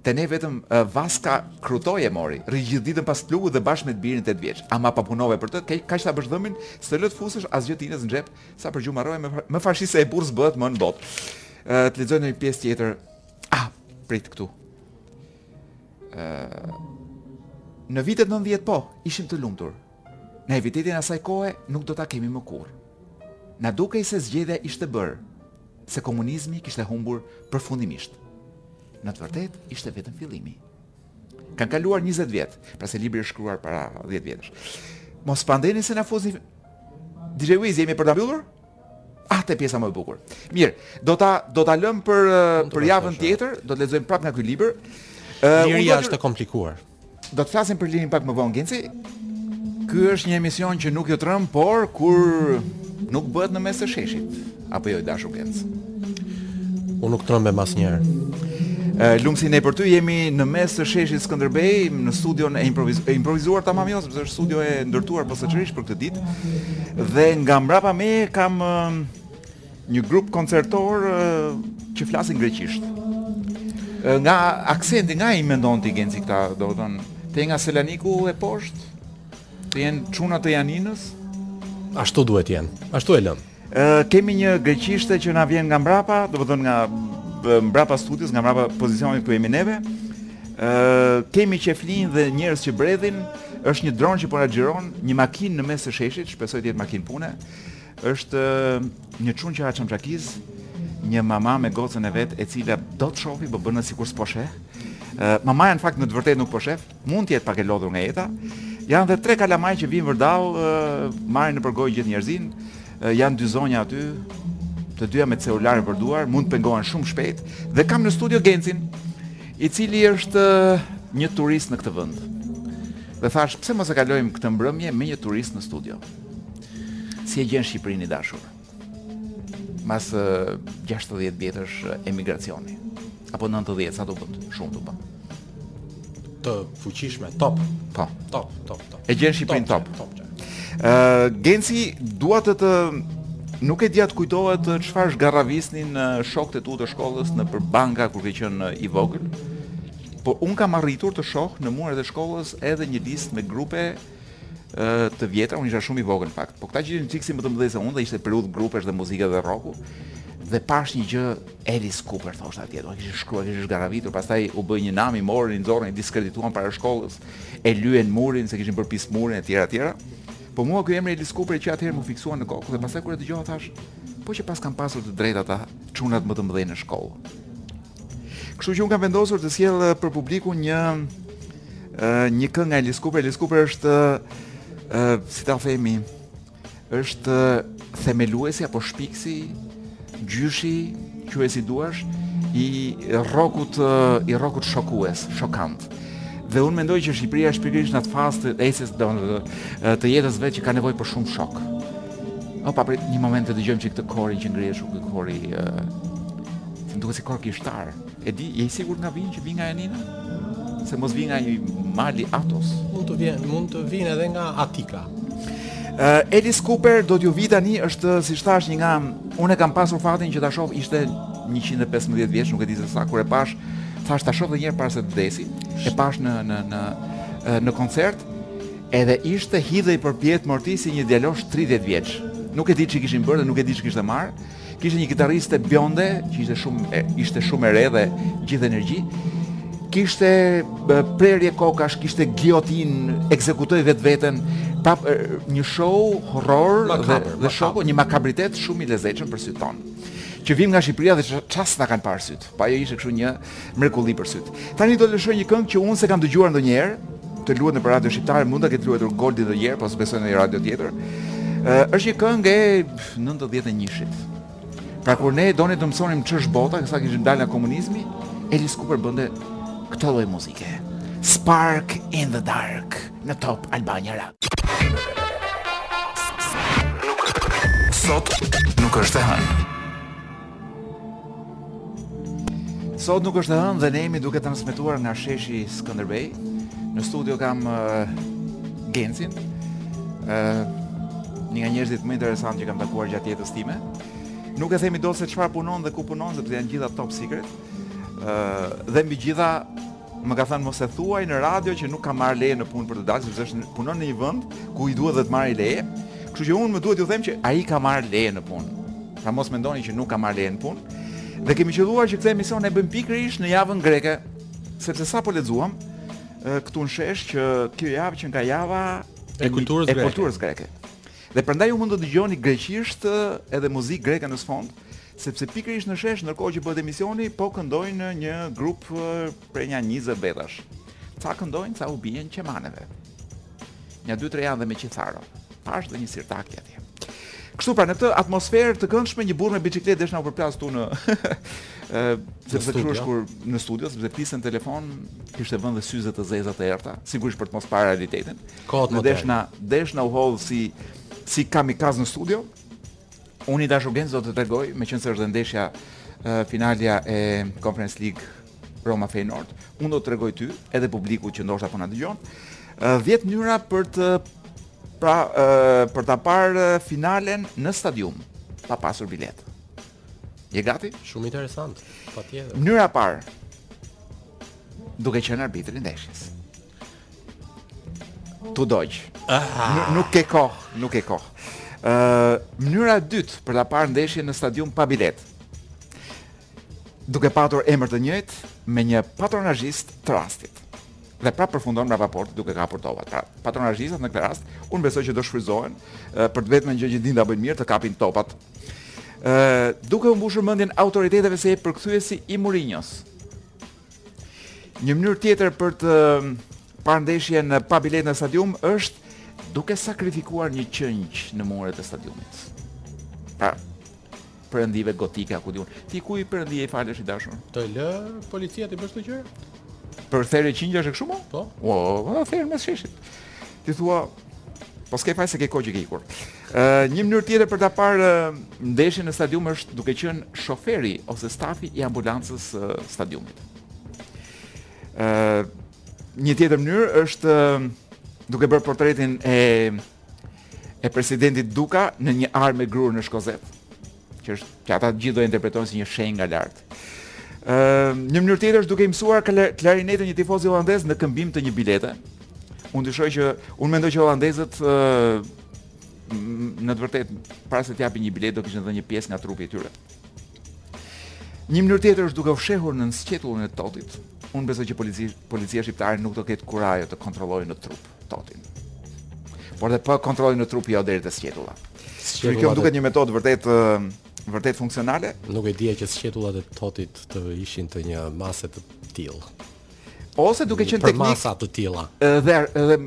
Te ne vetëm Vaska Krutoj e mori, rri gjithë ditën pas plugut dhe bashkë me të birin tetë vjeç. Ama po punove për të, kaq ta bësh dhëmbin, s'të lë të fusësh asgjë tinës në xhep, sa për gjumë harrove, më fashist se ai burrë s'bëhet më në botë. Të lexoj ndonjë pjesë tjetër. Ah, prit këtu. Ëh. Në vitet 90 po, ishim të lumtur. Naivitetin e asaj kohe nuk do ta kemi më kurrë. Na dukej se zgjedhja ishte bërë, se komunizmi kishte humbur përfundimisht. Në të vërtetë, ishte vetëm fillimi. Kanë kaluar 20 vjet, pra se libri është shkruar para 10 vjetësh. Mos pandehni se na fusni DJ Wiz jemi për ta mbyllur? Ah, te pjesa më e bukur. Mirë, do ta do ta lëmë për për javën tjetër, do të lexojmë prapë nga ky libër. Ë,
uh, është e komplikuar.
Do të flasim për lirinë pak më vonë, Genci. Ky është një emision që nuk ju tremb, por kur nuk bëhet në mes të sheshit. Apo jo, i dashur Genc.
Unë nuk trembem asnjëherë.
Lum si ne për ty jemi në mes të sheshit Skënderbej në studion e, improviz e improvizuar tamam jo sepse është studio e ndërtuar posaçërisht për këtë ditë dhe nga mbrapa meje kam Një grup koncertor që flasin greqisht. Nga aksenti, nga i mendon ti Genci këta, do të jenë nga Selaniku e poshtë? Të jenë çuna të Janinës?
Ashtu duhet të jenë. Ashtu e lëmë.
Ë kemi një greqishte që na vjen nga mbrapa, domethënë nga mbrapa studios, nga mbrapa pozicionit ku jemi neve. Ë kemi Çevlin dhe njerëz që bredhin, është një dron që po na xhiron, një makinë në mes të sheshit, shpresoj të jetë makinë pune. Është një çun që ha çamçakiz, një mama me gocën e vet e cila do të shofi, po bën sikur s'po sheh. Mamaja në fakt në të vërtetë nuk po shef, mund të jetë pak e lodhur nga jeta. Janë dhe tre kalamaj që vijnë vërdall, marrin nëpër gojë gjithë njerëzinë. Janë dy zonja aty, të dyja me celularë nëpër duar, mund të pengohen shumë shpejt dhe kam në studio Gencin, i cili është një turist në këtë vend. Dhe thashë, pse mos e kalojmë këtë mbrëmje me një turist në studio? Si e gjen Shqipërinë i dashur? Mas 60 vjetësh emigracioni apo 90 sa t'u bën? Shumë t'u bën.
Të fuqishme, top.
Po,
top, top, top.
E gjen Shqipërinë top.
Ë, top,
uh, Genci dua të të Nuk e di a të kujtohet çfarë zhgarravisnin shokët e tu të shkollës nëpër banka kur ke qenë i vogël. Por un kam arritur të shoh në muret e shkollës edhe një listë me grupe të vjetra, unë isha shumë i vogël në fakt. Po këta që ishin çikë si më të mëdhenj se unë dhe ishte periudhë grupesh dhe muzike dhe rroku. Dhe pash një gjë Alice Cooper thoshte atje, do kishin shkruar, kishin zhgarravitur, pastaj u bë një nam i morën, i nxorën, i diskredituan para shkollës, e lyen murin se kishin bërë pis murin etj etj. Po mua ky emri Alice Cooper që atëherë më fiksua në kokë dhe pastaj kur e dëgjova thash, po që paskan pasur të drejtë ata çunat më të mëdhenj në shkollë. Kështu që unë kam vendosur të sjell për publikun një një këngë nga Alice Cooper. Alice Cooper është si ta themi, është themeluesi apo shpikësi gjyshi quaj si duash i rrokut i rrokut shokues, shokant. Dhe unë mendoj që Shqipëria është pikërisht në atë fazë të ecjes të jetës së vet që ka nevojë për shumë shok. O pa prit një moment të dëgjojmë që këtë korin që ngrihet këtë kori ë uh, duket si kor kishtar. E di, je i sigurt nga vin që vin nga Janina? Se mos vin nga mali Atos.
Mund të vijnë, mund të vin edhe nga Atika.
Uh, Alice Cooper do t'ju vi tani është si thash një nga unë kam pasur fatin që ta shoh ishte 115 vjeç, nuk e di se sa kur e pash, thash ta shoh edhe një herë para se të vdesi. E pash në në në në koncert Edhe ishte hidhej përpjetë mor ti si një djalosh tridhjetë vjeç. Nuk e di ç'i kishin bërë dhe nuk e di ç'kishte marrë. Kishte një kitariste bjonde që ishte shumë e, ishte shumë e re dhe gjithë energji. Kishte prerje kokash, kishte gijotinë, ekzekutoi vetveten pa një show horror dhe, dhe shoku një makabritet shumë i lezetshëm për sytë tonë. Që vijmë nga Shqipëria dhe ça s'na kanë parë syt. Po ajo ishte kështu një mrekulli për syt. Tani do të lëshoj një këngë që unë s'e kam dëgjuar ndonjëherë, të luhet nëpër radio shqiptare, mund ta ketë luajtur Goldi ndonjëherë, po s'besoj në një radio tjetër. Ë është një këngë e 91-shit. Pra kur ne donim të mësonim ç'është bota, sa kishim dalë nga komunizmi, Alice Cooper bënte këtë lloj muzike. Spark in the dark në Top Albania Radio.
Sot nuk është e hënë.
Sot nuk është e hënë dhe ne jemi duke transmetuar nga sheshi Skënderbej. Në studio kam uh, Gencin. Ë uh, një nga njerëzit më interesant që kam takuar gjatë jetës time. Nuk e themi dot se çfarë punon dhe ku punon, sepse janë gjitha top secret. Ë uh, dhe mbi gjitha Më ka thënë mos e thuaj në radio që nuk ka marrë leje në punë për të dalë sepse është punon në një vend ku i duhet dhe të marrë leje. Kështu që unë më duhet t'ju them që ai ka marrë leje në punë. Pra mos mendoni që nuk ka marrë leje në punë. Dhe kemi qëlluar që këtë emision e bëjmë pikërisht në javën greke, sepse sapo lexuam këtu në shesh që kjo javë qenka java
e kulturës greke.
E kulturës greke. Dhe prandaj ju mund të dëgjoni greqisht edhe muzikë greke në sfond, Sepse pikërisht në shesh ndërkohë që bëhet emisioni, po këndojnë një grup prej nja 20 vetash. Ca këndojnë, ca u bien qemaneve. Nja 2-3 janë dhe me kitarë. Pashë dhe një sirtaki atje. Kështu pra në këtë atmosferë të këndshme një burrë me biçikletë desh na u përplas këtu në sepse kështu është kur në studio sepse fliste në telefon kishte vënë dhe syze të zeza të errta, sigurisht për të mos parë realitetin. Kot
më
desh na desh na u hodh si si kamikaz në studio. Unë i dashur Genc do të tregoj, meqenëse është dhe ndeshja finale e Conference League Roma Feyenoord, unë do të tregoj ty edhe publikut që ndoshta po na dëgjon, 10 mënyra për të pra për ta parë finalen në stadium pa pasur biletë. Je gati?
Shumë interesant. Patjetër.
Mënyra e parë duke qenë arbitri i ndeshjes. Tu doj. Ah. Nuk ke kohë, nuk ke kohë. Ë, uh, mënyra e dytë për ta parë ndeshjen në stadium pa biletë. Duke patur emër të njëjtë me një patronazhist të rastit. Dhe pra përfundon pas porte duke kapur topat. Pra, patronazhistat në këtë rast, unë besoj që do shfryzohen uh, për të vetmen gjë që dinë ta bëjnë mirë të kapin topat. Ë, uh, duke u mbushur mendjen autoriteteve se je përkthyesi i Mourinhos. Një mënyrë tjetër për të parë ndeshjen pa biletë në stadium është duke sakrifikuar një qengj në muret e stadiumit. Pra, perëndive gotike apo ku di unë. Ti kujt perëndie i falesh i dashur?
Të lë policia të bësh këtë gjë?
Për therje qengjash e kështu më?
Po.
O, oh, ther mes sheshit. Ti thua Po s'ke faj se ke kohë që ke ikur. Ë uh, një mënyrë tjetër për ta parë uh, ndeshjen në stadium është duke qenë shoferi ose stafi i ambulancës së uh, stadiumit. Ë uh, një tjetër mënyrë është uh, duke bërë portretin e e presidentit Duka në një arë me grurë në Shkozet. që është që ata të gjithë do ta interpretojnë si një shenjë nga lart. Ë, një mënyrë tjetër është duke i mësuar klarinetën një tifozi holandez në këmbim të një bilete. Unë dyshoj që unë mendoj që holandezët ë në të vërtetë para se të jepnin një biletë do kishin dhënë një pjesë nga trupi i tyre. Një mënyrë tjetër është duke u fshehur në sqetullën e Totit. Unë besoj që policia policia shqiptare nuk do ketë kurajë të kontrollojë në trup. Totin. Por dhe për kontrollin në trup jo deri te sqetulla. Sqetulla. Kjo duket një metodë vërtet vërtet funksionale.
Nuk e dija që sqetullat e Totit të ishin të një mase të tillë.
Ose duke qenë teknik për
masa të tilla.
Dhe
dhe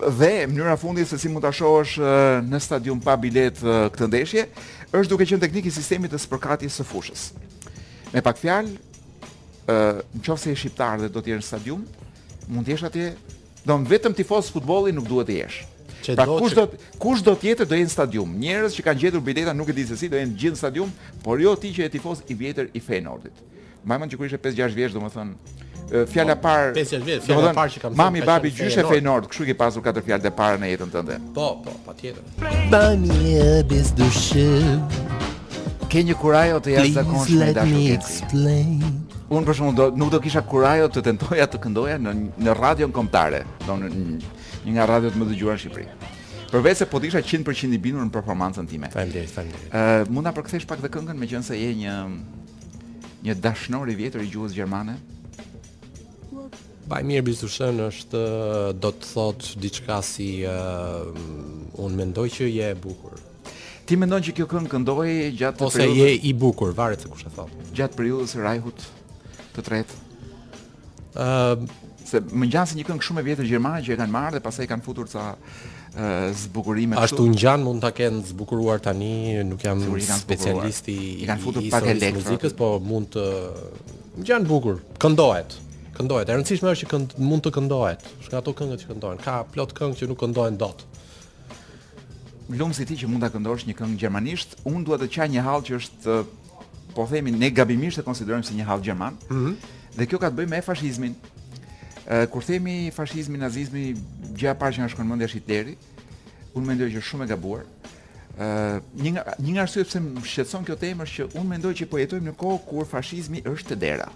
dhe mënyra e fundit se si mund ta shohësh në stadium pa bilet këtë ndeshje, është duke qenë teknik i sistemit të spërkatjes së fushës. Me pak fjalë, ë, nëse je shqiptar dhe do të jesh në stadium, Mund të jesh atje, do më vetëm tifoz futbolli nuk duhet të jesh.
Që
pra kush do kush do të jetë do jetë në stadium. Njerëz që kanë gjetur bileta nuk e di se si do jenë gjithë në stadium, por jo ti që je tifoz i vjetër i Feyenoordit. Mban mend që kur ishe 5-6 vjeç, domethënë fjala po, parë
5-6 vjeç, fjala e parë që kam thënë. Mami,
babi, gjyshe
Feyenoord,
kështu i ke pasur katër fjalët e para në jetën tënde.
Po, po, patjetër.
Bei mir bist du schön
Ke një kurajo të jashtëzakonshme
Please
let
me explain
Unë për shembull do, nuk do kisha kurajo të tentoja të këndoja në, në radion kombëtare do, në, Një nga radiot më të dëgjuara në Shqipëri Përveçse po të isha 100% i bindur në performancën time
Faleminderit, faleminderit
uh, Mund ta përkthesh pak dhe këngën meqenëse je një Një dashnor i vjetër i gjuhës Gjermane
Bei mir bist du schön është do të thotë diçka si uh, unë mendoj që je e bukur.
Ti mendon që kjo këngë këndohej gjatë
ose periudhës... je i bukur, varet se kush e thotë.
Gjatë periudhës së Rajhut të tretë.
Ë uh,
se më ngjan si një këngë shumë e vjetër gjermane që e kanë marrë dhe pastaj kanë futur ca zbukurime këtu.
Ashtu ngjan mund ta kenë zbukuruar tani, nuk jam specialist i
kanë futur pak elektro
muzikës, po mund të Ngjan bukur, këndohet. Këndohet. E rëndësishme është që kënd, mund të këndohet. Është nga ato këngët që këndohen. Ka plot këngë që nuk këndohen dot.
Lum si ti që mund ta këndosh një këngë gjermanisht, unë dua të qaj një hall që është po themi ne gabimisht e konsiderojmë si një hall gjerman. Mm -hmm. Dhe kjo ka të bëjë me fashizmin. Ë kur themi fashizmi, nazizmi, gjëja e parë që na shkon në mendje është Hitleri. Unë mendoj që është shumë e gabuar. Një nga, një nga arsyet pse më shqetëson kjo temë është që unë mendoj që po jetojmë në kohë kur fashizmi është te dera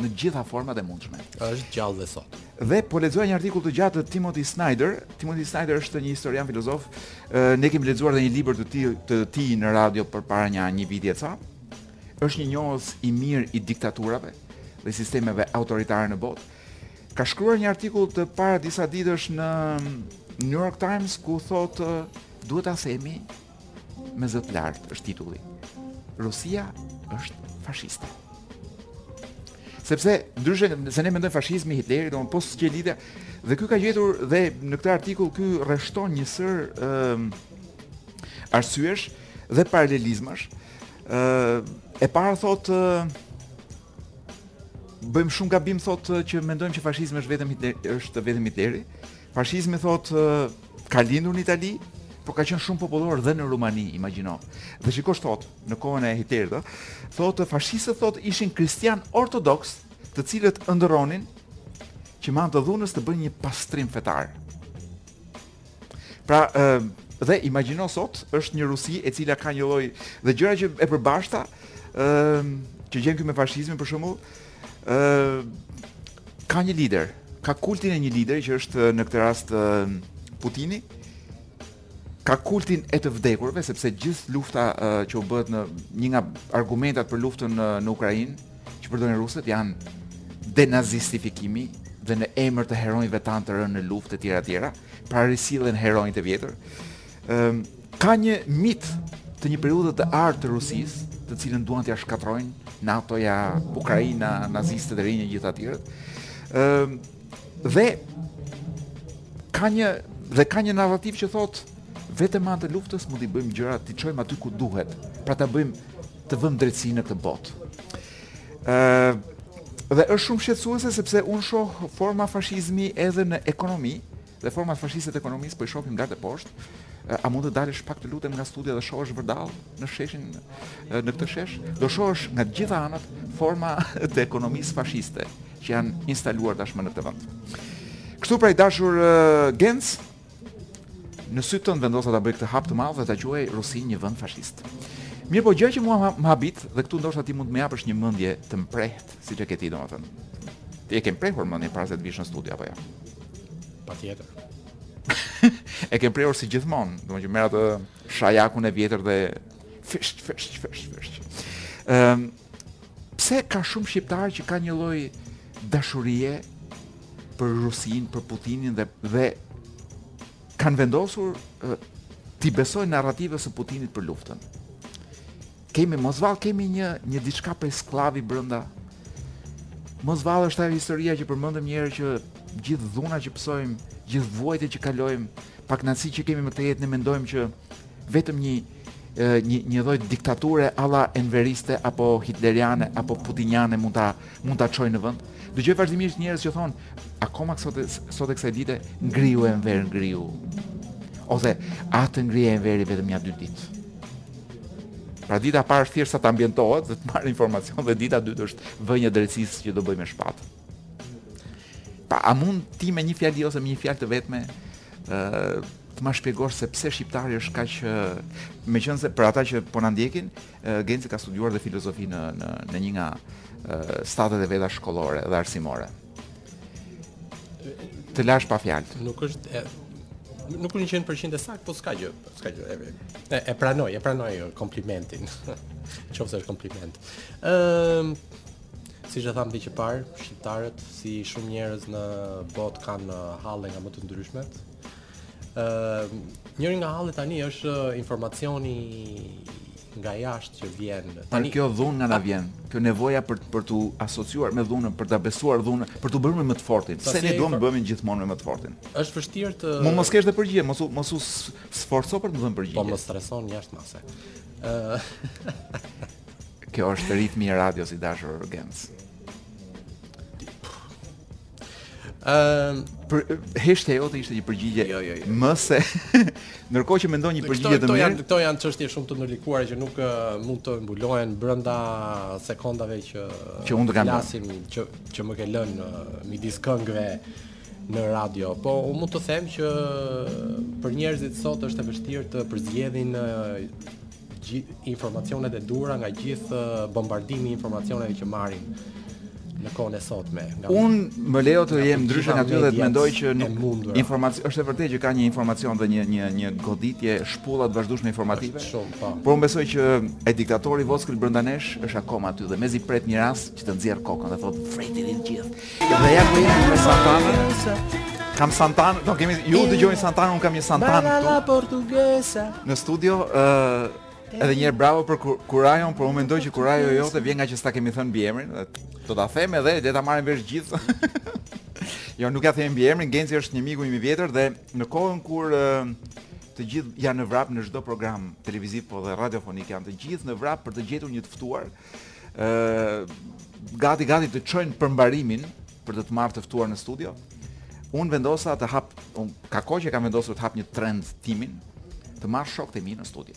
në gjitha format e mundshme.
Është gjallë dhe sot.
Dhe po lexoja një artikull të gjatë të Timothy Snyder. Timothy Snyder është një historian filozof. Ne kemi lexuar dhe një libër të tij të tij në radio përpara një një viti e ca. Është një njohës i mirë i diktaturave dhe sistemeve autoritare në botë. Ka shkruar një artikull të para disa ditësh në New York Times ku thotë Duhet ta themi me zë të lartë është titulli. Rusia është fashiste. Sepse ndryshe se ne mendojmë fashizmi Hitleri, domethënë po s'ka lidhje dhe ky ka gjetur dhe në këtë artikull ky rreshton një sërë uh, arsyesh dhe paralelizmash. ë uh, e para thotë uh, bëjmë shumë gabim thotë që mendojmë që fashizmi është vetëm Hitleri, është vetëm Hitleri. Fashizmi thotë ka lindur në Itali, por ka qenë shumë popullor dhe në Rumani, imagjino. Dhe shikosh thotë, në kohën e Hitlerit, ë, thotë fashistët thotë ishin kristianë ortodoksë, të cilët ëndërronin që me anë të dhunës të bëjnë një pastrim fetar. Pra, ë, dhe imagjino sot është një Rusi e cila ka njëlloj dhe gjëra të përbashkëta, ë, që gjen ky me fashizmin për shembull, Ë ka një lider, ka kultin e një lideri që është në këtë rast Putini. Ka kultin e të vdekurve sepse gjithë lufta uh, që u bë, një nga argumentat për luftën në, në Ukrainë, që përdornin rusët janë denazistifikimi dhe në emër të heronjve tanë të rënë në luftë etj etj, pra risillen heronjtë e vjetër. Ëm ka një mit të një periudhe të artë të Rusisë, të cilën duan t'ia shkatërrojnë NATO-ja, Ukraina, nazistët dhe gjithë të tjerët. Ëm dhe ka një dhe ka një narrativë që thotë vetëm me anë të luftës mund t'i bëjmë gjëra, t'i çojmë aty ku duhet, pra ta bëjmë të vëmë drejtësi në këtë botë. Ë dhe është shumë shqetësuese sepse unë shoh forma fashizmi edhe në ekonomi, Dhe format fashiste të ekonomisë po i shohim lart e poshtë. A mund të dalësh pak të lutem nga studioja dhe të shohësh vërdall në sheshin në këtë shesh? Do shohësh nga të gjitha anët forma të ekonomisë fashiste që janë instaluar tashmë në këtë vend. Kështu pra i dashur Genc, në sytë e tu vendosa ta bëj këtë hap të madh dhe ta quaj Rusinë një vend fashist. Mirëpo gjëja që mua më habit dhe këtu ndoshta ti mund të më japësh një mendje të mprehtë. Siç e ke ti domethënë. Ti e ke mprehur mendjen para se të vish në studio apo jo?
Patjetër.
e kam mprehur si gjithmonë, domethënë që merr atë shajakun e vjetër dhe fish fish fish fish. Ehm pse ka shumë shqiptarë që kanë një lloj dashurie për Rusinë, për Putinin dhe dhe kanë vendosur t'i besojnë narrativës së Putinit për luftën. Kemi, mos vallë kemi një, një diçka prej skllavi brenda. Mos vallë është ajo historia që përmendëm një herë që gjithë dhuna që pësojmë, gjithë vuajtjet që kalojmë, pakënaqësitë që kemi me këtë jetë, ne mendojmë që vetëm një, një një lloj diktature alla enveriste apo hitleriane apo putiniane mund ta mund ta çojë në vend. Dëgjoj vazhdimisht njerëz që thonë akoma sot e, sot e kësaj dite ngrihu Enver ngrihu. Ose ah të ngrihej Enveri vetëm ja dy ditë. Pra dita e parë është thjesht sa të ambientohet dhe të marrë informacion dhe dita e dytë është vënia e drejtësisë që do bëjë me shpatë. Pa a mund ti me një fjalë ose me një fjalë të vetme ë të ma shpjegosh se pse shqiptari është kaq meqenëse për ata që po na ndjekin, Genci ka studiuar dhe filozofi në në në një nga stadet e veta shkollore dhe arsimore. Të lash pa fjalë.
Nuk është e nuk është 100% e saktë, po s'ka gjë, s'ka gjë. E, e, e pranoj, e pranoj komplimentin. Qoftë se është kompliment. Ëm uh, Siç thamë që parë, shqiptarët si shumë njerëz në botë kanë uh, halle nga më të ndryshmet Ëm njëri nga hallet tani është informacioni nga jashtë që vjen.
Tani kjo dhunë nga na vjen? Kjo nevoja për për t'u asociuar me dhunën, për ta besuar dhunën, për t'u bërë me më të fortin.
Pse
ne duam
të
bëhemi gjithmonë me më të fortin?
Është e vështirë të
Mund mos kesh dhe përgjigje, mos u mos u sforco për të më dhënë përgjigje.
Po më streson jashtë mase. Ë
Ky është ritmi i radios i dashur Genc.
Ëm
por heshtja jote ishte një përgjigje
jo, jo, jo.
më se ndërkohë që mendon një përgjigje të mirë.
Këto janë janë çështje shumë të ndërlikuara që nuk mund të mbulohen brenda sekondave që
që unë të kam të
flasim që që më ke lënë midis këngëve në radio. Po unë mund të them që për njerëzit sot është e vështirë të përzgjedhin gjithë informacionet e duhura nga gjithë bombardimi i informacioneve që marrim në kohën e sotme. Nga
unë më lejo të jem ndryshe nga ty dhe të mendoj që nuk informacion është e vërtetë që ka një informacion dhe një një një goditje shpulla e vazhdueshme informative.
Shumë po.
Por unë besoj që ai diktatori i vockël brenda nesh është akoma aty dhe mezi pret një rast që të nxjerrë kokën dhe të thotë vriti të gjithë. Dhe ja ku jemi me Santana. Kam Santana, do kemi ju dëgjoni Santana, unë kam një Santana këtu.
Baila Portuguesa.
Në studio, ë uh, Edhe një herë bravo për kurajon, por unë mendoj që kurajoja jote vjen ngaqë s'ta kemi thënë mbiemrin, do ta them edhe le ta marrin vesh gjithë. jo, nuk ia them mbiemrin, Genci është një miku im i vjetër dhe në kohën kur të gjithë janë në vrap në çdo program televiziv po dhe radiofonik janë të gjithë në vrap për të gjetur një të ftuar. ë gati gati të çojnë për mbarimin pa të të marrë të ftuar në studio. Unë vendosa të hap, un ka kohë që kam vendosur të hap një trend timin, të marr shokët e mi në studio.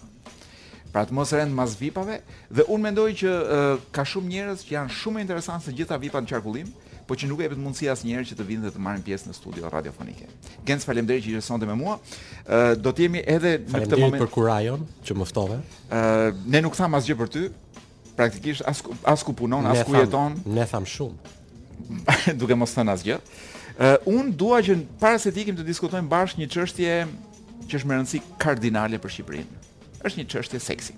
Pra të mos rend mas vipave dhe unë mendoj që e, ka shumë njerëz që janë shumë interesantë se gjithë vipat në qarkullim, po që nuk u jepet mundësia asnjëherë që të vinë dhe të marrin pjesë në studio radiofonike. Gens faleminderit që ishe sonte me mua. Ë do të jemi edhe në këtë
Faleminderit
moment.
për kurajon që më ftove.
ne nuk thamë asgjë për ty, praktikisht as as ku punon, as ku jeton.
Ne tham shumë.
duke mos thënë asgjë. Uh, un dua që para se të ikim të diskutojmë bashkë një çështje që është me rëndësi kardinale për Shqipërinë. Është një çështje seksi.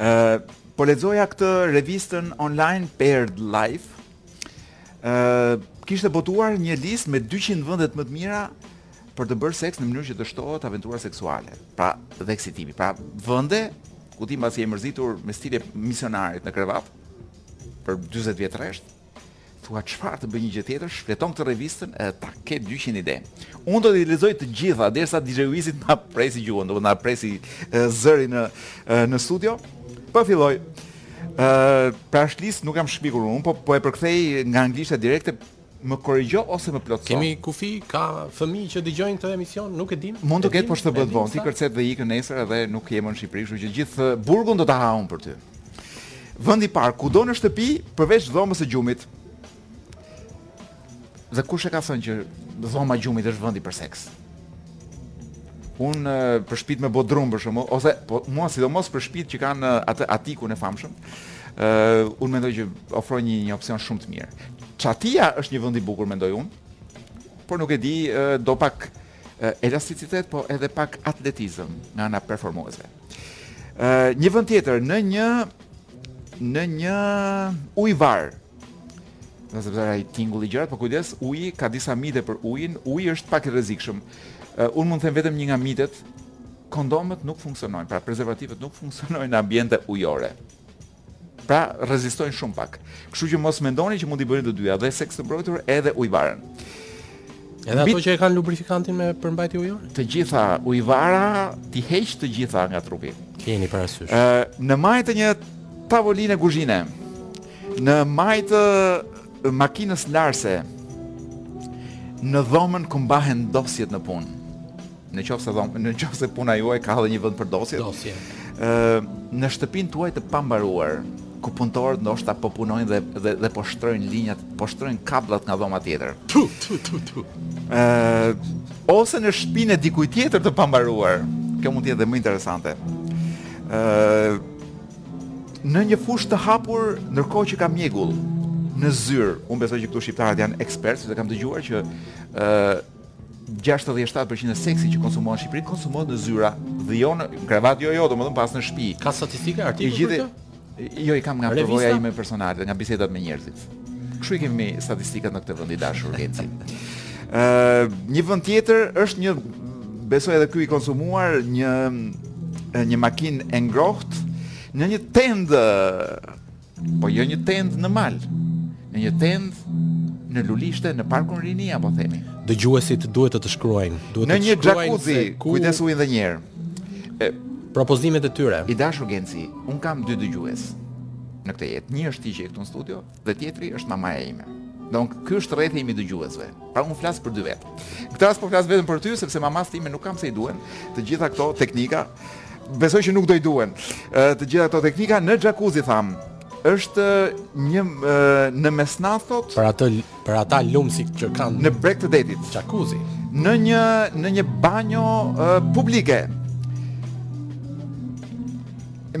Ë uh, po lexoja këtë revistën online Paired Life. Ë uh, kishte botuar një listë me 200 vendet më të mira për të bërë seks në mënyrë që të shtohet aventura seksuale, pra dhe eksitimi. Pra vende ku ti mbasi je mërzitur me stilin e misionarit në krevat për 40 vjet rresht, thua çfarë të bëj një gjë tjetër, shfleton këtë revistën e tak ke 200 ide. Unë do t'i lexoj të gjitha derisa DJ Wiz të na presi gjuhën, do të na presi zërin në në studio. Po filloj. Ë, uh, pra është listë, nuk e kam shpikur unë, po po e përkthej nga anglishtja direkte Më korrigjo ose më plotëso.
Kemi kufi, ka fëmijë që dëgjojnë këtë emision, nuk e dimë.
Mund të ketë, por s'të bëhet vonë. Ti kërcet dhe ikën nesër edhe nuk je më në Shqipëri, kështu që gjithë burgun do ta ha unë për ty. Vendi i parë, kudo në shtëpi përveç dhomës së gjumit. Dhe kush e ka thënë që dhoma e gjumit është vendi për seks? Un për shtëpitë me bodrum për shembull, ose po mua sidomos për shtëpitë që kanë atë atikun e famshëm, ë uh, un mendoj që ofron një një opsion shumë të mirë. Çatia është një vend i bukur mendoj un, por nuk e di uh, do pak uh, elasticitet, po edhe pak atletizëm nga ana performuese. Ë uh, një vend tjetër në një në një ujvar Nëse ai tingulli gjërat, por po kujdes, uji, ka disa mite për ujin, uji është pak i rrezikshëm. Uh, unë mund të them vetëm një nga mitet, kondomet nuk funksionojnë, pra prezervativët nuk funksionojnë në ambjente ujore. Pra, rezistojnë shumë pak. Kështu që mos mendoni që mund t'i bëni të dyja, dhe seks të mbrojtur edhe ujvarën.
Edhe ato që e kanë lubrifikantin me përmbajtje ujore?
Të gjitha ujvara t'i heq të gjitha nga trupi.
Keni parasysh.
Ë, në majë të një tavoline kuzhine. Në majë të makinës larse, në dhomën ku mbahen dosjet në punë. Në qoftë se dhomë, në qoftë se puna juaj ka edhe një vend për dosjet.
Dosje.
Ë, në shtëpinë tuaj të pambaruar, ku punëtorët ndoshta po punojnë dhe dhe, dhe po shtrojnë linjat, po shtrojnë kabllat nga dhoma tjetër.
Tu tu tu tu.
Ë, ose në shtëpinë e dikujt tjetër të pambaruar. Kjo mund të jetë dhe më interesante. Ë, Në një fushë të hapur, ndërkohë që ka mjegull në zyrë, unë besoj që këtu shqiptarët janë ekspertë, sepse kam dëgjuar që ë uh, 67% e seksit që konsumohet në Shqipëri konsumohet në zyra dhe jo në krevat jo jo, domethënë pas në shpi.
Ka
statistika
artikuj për këtë?
Jo, i kam nga përvoja ime personale, nga bisedat me njerëzit. Kështu i kemi ne statistikat në këtë vend i dashur Genci. Ë, një vend tjetër është një besoj edhe ky i konsumuar një një makinë e ngrohtë në një tend po jo një tend në mal, në një tend në lulishte në parkun Rini apo themi.
Dëgjuesit duhet të të shkruajnë, duhet të
shkruajnë.
Në një
jacuzzi,
ku...
kujdes edhe një herë.
Propozimet e tyre.
I dashur Genci, un kam dy dëgjues. në këtë jetë. Një është ti që je këtu në studio dhe tjetri është mamaja ime. Donk, ky është rrethi im i dëgjuesve. Pra un flas për dy vet. Këtë rast po flas vetëm për ty sepse mamas time nuk kam pse i duhen të gjitha këto teknika. Besoj që nuk do i duhen. Të gjitha këto teknika në jacuzzi tham. Është në mesnatë thot.
Për atë Për ata lumsit që kanë
në breg të detit,
jacuzzi,
në një në një banjo uh, publike.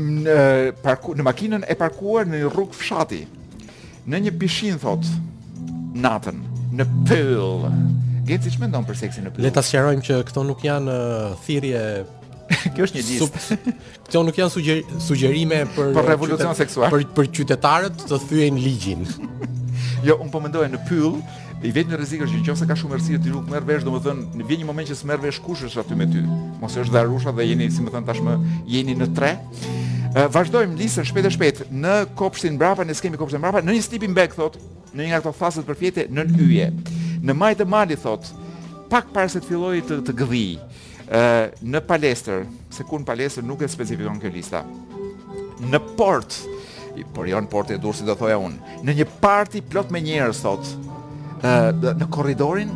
Në parku në makinën e parkuar në një rrugë fshati. Në një pishin thot natën në pyll. Genci ç'mendon për seksin në pyll?
Le ta sqarojmë që këto nuk janë uh, thirrje
Kjo është një listë.
Këto nuk janë sugjer, sugjerime për
për revolucion qytet, seksual.
Për për qytetarët të thyejnë ligjin.
jo, un po mendoja në pyll, i vetmi rrezik është që nëse ka shumë errësirë ti nuk merr vesh, domethënë në vjen një moment që s'merr vesh kush është aty me ty. Mos është dhe arusha dhe jeni, si me thën tashmë, jeni në tre. Uh, vazhdojmë listën shpejt e shpejt në kopshtin mbrapa, ne s'kemi kopshtin mbrapa, në një sleeping bag thot, në një nga këto thasët për fjetur në yje. Në majë të malit thot, pak para se të fillojë të të gdhijë. në palestër, se ku në palestër nuk e specifikon kjo lista. Në port, por jo në portin e Durrësit do thoja unë, në një parti plot me njerëz, thot, në korridorin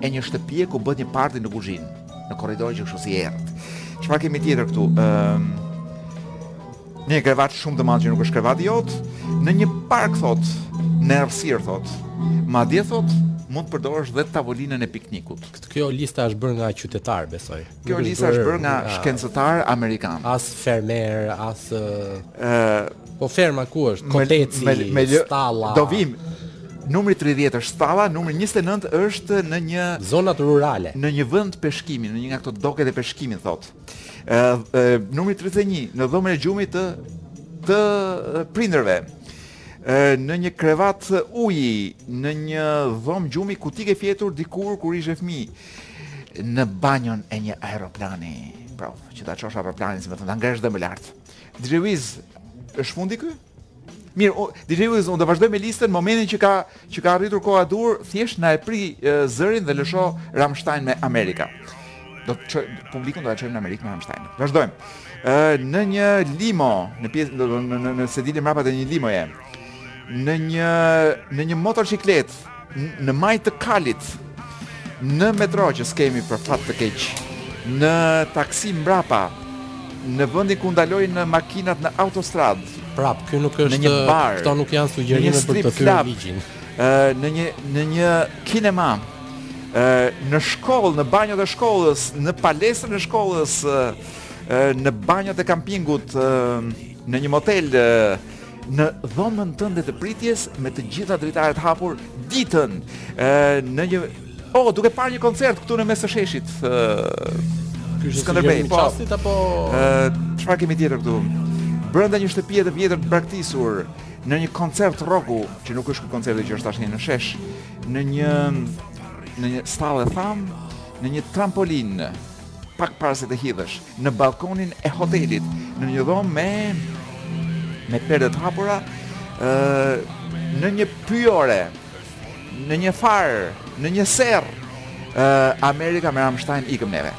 e një shtëpie ku bëhet një parti në guzhinë, në korridorin që është si errët. Çfarë kemi tjetër këtu, një krevat shumë të madh që nuk është krevati jot, në një park, thot, në errësirë, thot, madje, thot, mund të përdorësh dhe tavolinën e piknikut.
Kjo lista është bërë nga qytetarë besoj.
Kjo lista është bërë nga shkencëtarë amerikanë.
As fermer, as Po ferma ku është? Koteci,
me, me,
stalla.
Do vim. Numri 30 është stalla, numri 29 është në një
zonat rurale.
Në një vend peshkimi, në një nga këto doket e peshkimit thotë. Ë numri 31 në dhomën e gjumit të të prindërve. Në një krevat uji, në një dhomë gjumi ku ti ke fjetur dikur kur ishe fëmijë, në banjon e një aeroplani. Pra, që ta çosh aeroplanin, si më thënë, ta ngresh dhe më lart. DJ Wiz, është fundi ky? Mirë, DJ Wiz, unë do vazhdoj me listën momentin që ka Që ka arritur koha e duhur, thjesht na e pri zërin dhe lësho Ramstein me Amerika. Do të çoj publikun do ta çojmë në Amerikë me Ramstein. Vazhdojmë. Ë në një limo, në pjesë do në në, në sedilin mbrapa të një limoje. Në një në një motoçikletë në majë të kalit. Në metro që s'kemi për fat të keq. Në taksi mbrapa. Në vendin ku ndalojnë makinat në autostradë.
Prap, ky nuk është
në një bar.
Këto nuk janë sugjerime për të thyer ligjin.
Ë në një në një kinema. Ë në shkollë, në banjot e shkollës, në palestrën e shkollës, ë në banjot e kampingut, ë në një motel, ë në dhomën tënde të pritjes me të gjitha dritaret hapur ditën në një oh duke parë një koncert këtu në mes të sheshit Skënderbej po
çastit apo
çfarë kemi tjetër këtu brenda një shtëpie të vjetër të braktisur në një koncert rroku që nuk është ky koncert që është tashmë në shesh në një në një stallë thamë në një trampolinë pak para se të hidhesh në ballkonin e hotelit, në një dhomë me me perde të hapura, ë në një pyjore, në një far, në një serrë, ë Amerika me Ramstein ikëm neve.